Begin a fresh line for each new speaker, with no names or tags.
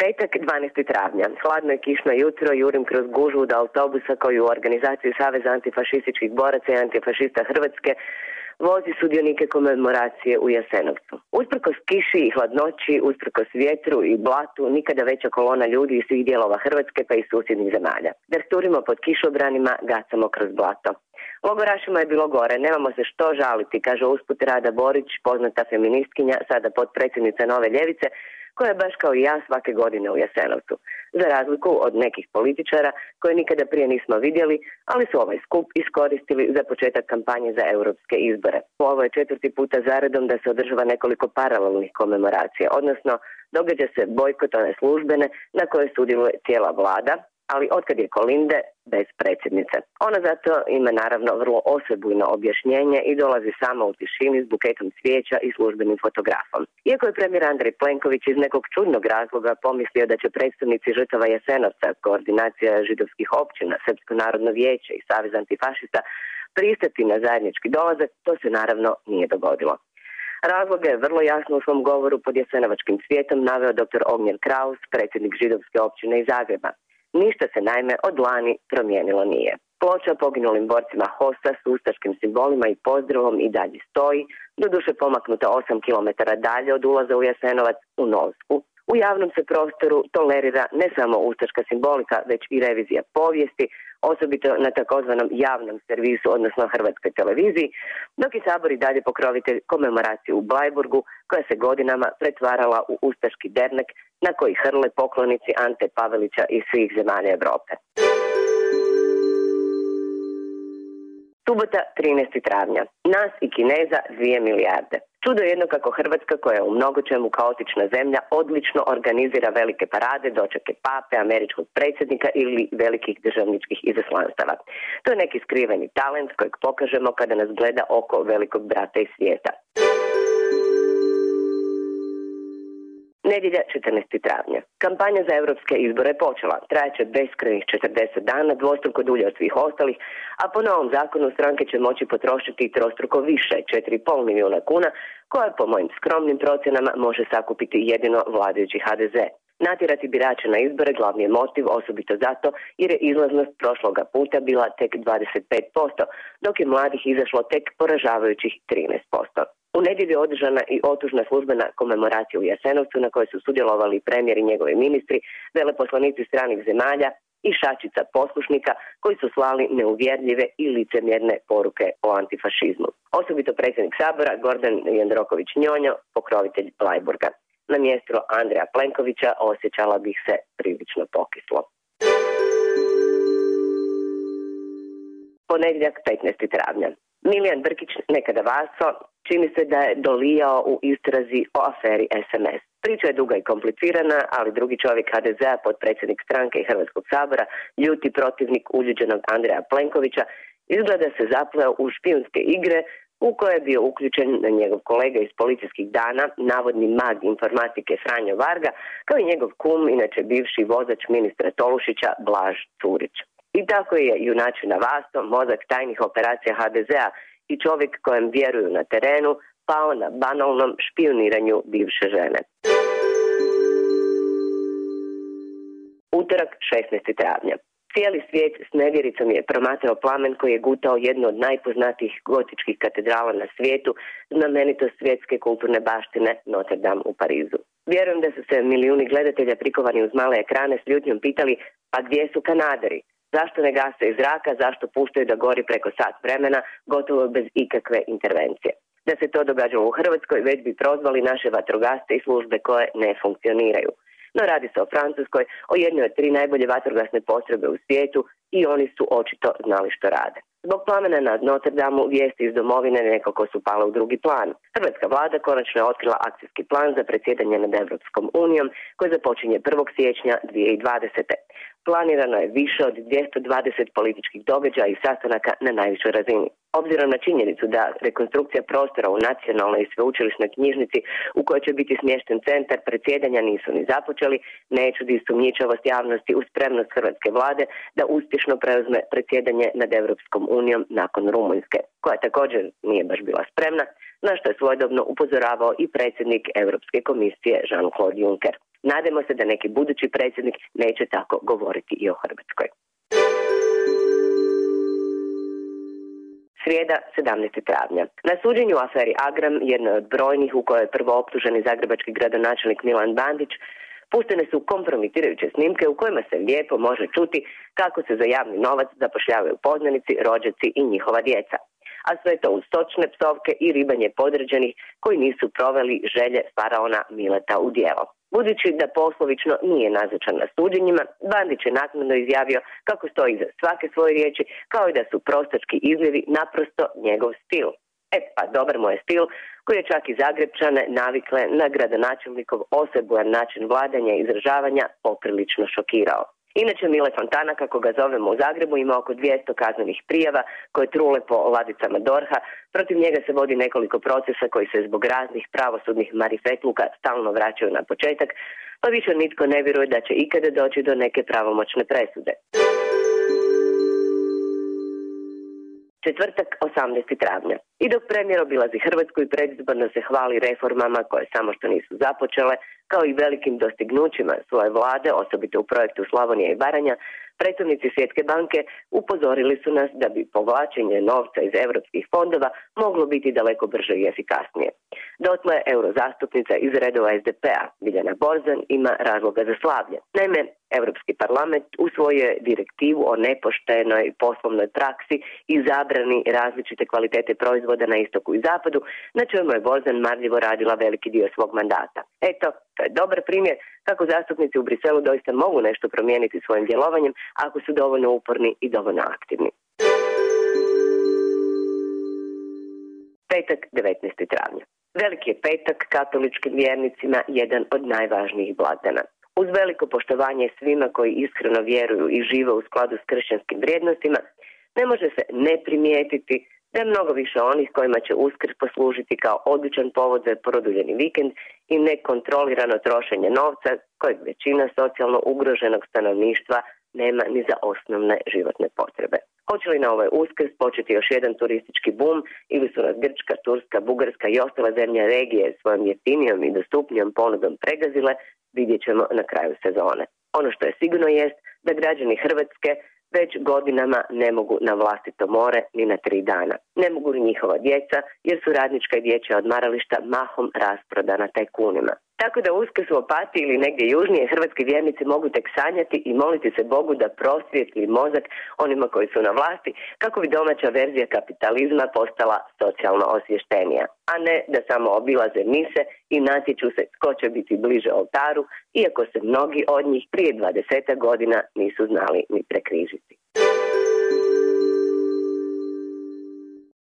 Petak 12. travnja. Hladno je kišno jutro, jurim kroz gužu do autobusa koji u organizaciji Saveza antifašističkih boraca i antifašista Hrvatske vozi sudionike komemoracije u Jasenovcu. Usprkos kiši i hladnoći, usprkos vjetru i blatu, nikada veća kolona ljudi iz svih dijelova Hrvatske pa i susjednih zemalja. Drhturimo pod kišobranima, gacamo kroz blato. Logorašima je bilo gore, nemamo se što žaliti, kaže usput Rada Borić, poznata feministkinja, sada potpredsjednica Nove Ljevice, koja je baš kao i ja svake godine u Jasenovcu. Za razliku od nekih političara koje nikada prije nismo vidjeli, ali su ovaj skup iskoristili za početak kampanje za europske izbore. Ovo je četvrti puta zaredom da se održava nekoliko paralelnih komemoracija, odnosno događa se bojkot one službene na koje sudjeluje cijela vlada, ali otkad je Kolinde bez predsjednice. Ona zato ima naravno vrlo osebujno objašnjenje i dolazi sama u tišini s buketom cvijeća i službenim fotografom. Iako je premijer Andrej Plenković iz nekog čudnog razloga pomislio da će predstavnici žrtava Jesenovca, koordinacija židovskih općina, Srpsko narodno vijeće i Savez antifašista pristati na zajednički dolazak, to se naravno nije dogodilo. Razloga je vrlo jasno u svom govoru pod Jesenovačkim svijetom naveo dr. Ognjen Kraus, predsjednik židovske općine iz Zagreba. Ništa se naime od lani promijenilo nije. Ploča poginulim borcima Hosta s ustaškim simbolima i pozdravom i dalje stoji, doduše pomaknuta 8 km dalje od ulaza u Jasenovac u Novsku. U javnom se prostoru tolerira ne samo ustaška simbolika, već i revizija povijesti, osobito na takozvanom javnom servisu, odnosno Hrvatskoj televiziji, dok je Sabor i dalje pokrovitelj komemoraciju u Blajburgu, koja se godinama pretvarala u ustaški dernek na koji hrle poklonici Ante Pavelića i svih zemalja Europe. Subota 13. travnja. Nas i Kineza 2 milijarde. Čudo je jedno kako Hrvatska, koja je u mnogo čemu kaotična zemlja, odlično organizira velike parade, dočeke pape, američkog predsjednika ili velikih državničkih izaslanstava. To je neki skriveni talent kojeg pokažemo kada nas gleda oko velikog brata iz svijeta. Nedjelja 14. travnja. Kampanja za europske izbore je počela. Trajeće beskrajnih 40 dana, dvostruko dulje od svih ostalih, a po novom zakonu stranke će moći potrošiti trostruko više, 4,5 milijuna kuna, koje po mojim skromnim procjenama može sakupiti jedino vladajući HDZ. Natjerati birače na izbore glavni je motiv, osobito zato jer je izlaznost prošloga puta bila tek 25%, dok je mladih izašlo tek poražavajućih 13%. U nedjelju je održana i otužna službena komemoracija u Jasenovcu na kojoj su sudjelovali premijer i njegovi ministri, veleposlanici stranih zemalja i šačica poslušnika koji su slali neuvjerljive i licemjerne poruke o antifašizmu. Osobito predsjednik Sabora Gordan Jandroković Njonjo, pokrovitelj Lajburga. Na mjestu Andreja Plenkovića osjećala bih se prilično pokislo. Ponedjeljak 15. travnja. Milijan Brkić, nekada Vaso, čini se da je dolijao u istrazi o aferi SMS. Priča je duga i komplicirana, ali drugi čovjek HDZ-a, potpredsjednik stranke i Hrvatskog sabora, ljuti protivnik uljuđenog Andreja Plenkovića, izgleda se zapleo u špijunske igre u koje je bio uključen njegov kolega iz policijskih dana, navodni mag informatike Franjo Varga, kao i njegov kum, inače bivši vozač ministra Tolušića, Blaž Curić. I tako je junačina Vasto, mozak tajnih operacija HDZ-a i čovjek kojem vjeruju na terenu, pao na banalnom špioniranju bivše žene. Utorak 16. travnja. Cijeli svijet s nevjericom je promatrao plamen koji je gutao jednu od najpoznatijih gotičkih katedrala na svijetu, znamenito svjetske kulturne baštine Notre Dame u Parizu. Vjerujem da su se milijuni gledatelja prikovani uz male ekrane s ljutnjom pitali, a gdje su Kanaderi? Zašto ne gase iz zraka, zašto puštaju da gori preko sat vremena, gotovo bez ikakve intervencije. Da se to događalo u Hrvatskoj, već bi prozvali naše vatrogaste i službe koje ne funkcioniraju. No radi se o Francuskoj, o jednoj od tri najbolje vatrogasne postrojbe u svijetu i oni su očito znali što rade. Zbog plamena nad Notre Dame vijesti iz domovine nekako su pale u drugi plan. Hrvatska vlada konačno je otkrila akcijski plan za predsjedanje nad Europskom unijom koji započinje 1. siječnja 2020 planirano je više od 220 političkih događaja i sastanaka na najvišoj razini. Obzirom na činjenicu da rekonstrukcija prostora u nacionalnoj i sveučilišnoj knjižnici u kojoj će biti smješten centar predsjedanja nisu ni započeli, neću di sumnjičavost javnosti u spremnost hrvatske vlade da uspješno preuzme predsjedanje nad Europskom unijom nakon Rumunjske, koja također nije baš bila spremna, na što je svojedobno upozoravao i predsjednik Europske komisije Jean-Claude Juncker. Nadamo se da neki budući predsjednik neće tako govoriti i o Hrvatskoj. Srijeda 17. travnja. Na suđenju u aferi Agram, jednoj od brojnih u kojoj je prvo optuženi zagrebački gradonačelnik Milan Bandić, puštene su kompromitirajuće snimke u kojima se lijepo može čuti kako se za javni novac zapošljavaju poznanici, rođaci i njihova djeca. A sve to uz stočne psovke i ribanje podređenih koji nisu proveli želje faraona Mileta u djelo. Budući da poslovično nije nazočan na suđenjima, Bandić je naknadno izjavio kako stoji za svake svoje riječi, kao i da su prostački izljevi naprosto njegov stil. E pa, dobar mu je stil koji je čak i Zagrebčane navikle na gradonačelnikov osebujan način vladanja i izražavanja poprilično šokirao. Inače, Mile Fontana, kako ga zovemo u Zagrebu, ima oko 200 kaznenih prijava koje trule po ladicama Dorha. Protiv njega se vodi nekoliko procesa koji se zbog raznih pravosudnih marifetluka stalno vraćaju na početak, pa više nitko ne vjeruje da će ikada doći do neke pravomoćne presude. Četvrtak 18. travnja. I dok premijer obilazi Hrvatsku i predizborno se hvali reformama koje samo što nisu započele, kao i velikim dostignućima svoje vlade, osobito u projektu Slavonija i Baranja, predstavnici Svjetske banke upozorili su nas da bi povlačenje novca iz europskih fondova moglo biti daleko brže i efikasnije. Dotle eurozastupnica iz redova SDP-a, Biljana Borzan, ima razloga za slavlje. Naime, Europski parlament usvojio direktivu o nepoštenoj poslovnoj praksi i zabrani različite kvalitete proizvoda na istoku i zapadu, na čemu je Borzan marljivo radila veliki dio svog mandata. Eto, to je dobar primjer kako zastupnici u Briselu doista mogu nešto promijeniti svojim djelovanjem ako su dovoljno uporni i dovoljno aktivni. Petak 19. travnja. Veliki je petak katoličkim vjernicima jedan od najvažnijih blagdana. Uz veliko poštovanje svima koji iskreno vjeruju i žive u skladu s kršćanskim vrijednostima, ne može se ne primijetiti da je mnogo više onih kojima će uskrs poslužiti kao odličan povod za produljeni vikend i nekontrolirano trošenje novca kojeg većina socijalno ugroženog stanovništva nema ni za osnovne životne potrebe. Hoće li na ovaj uskrs početi još jedan turistički bum ili su nas Grčka, Turska, Bugarska i ostale zemlje regije svojom jeftinijom i dostupnijom ponudom pregazile, vidjet ćemo na kraju sezone. Ono što je sigurno jest da građani Hrvatske već godinama ne mogu na vlastito more ni na tri dana. Ne mogu ni njihova djeca jer su radnička i dječja odmarališta mahom rasprodana tajkunima. Tako da uskrs u Opati ili negdje južnije hrvatski vjernici mogu tek sanjati i moliti se Bogu da prosvijetli mozak onima koji su na vlasti kako bi domaća verzija kapitalizma postala socijalno osvještenija, a ne da samo obilaze mise i natječu se tko će biti bliže oltaru, iako se mnogi od njih prije 20 godina nisu znali ni prekrižiti.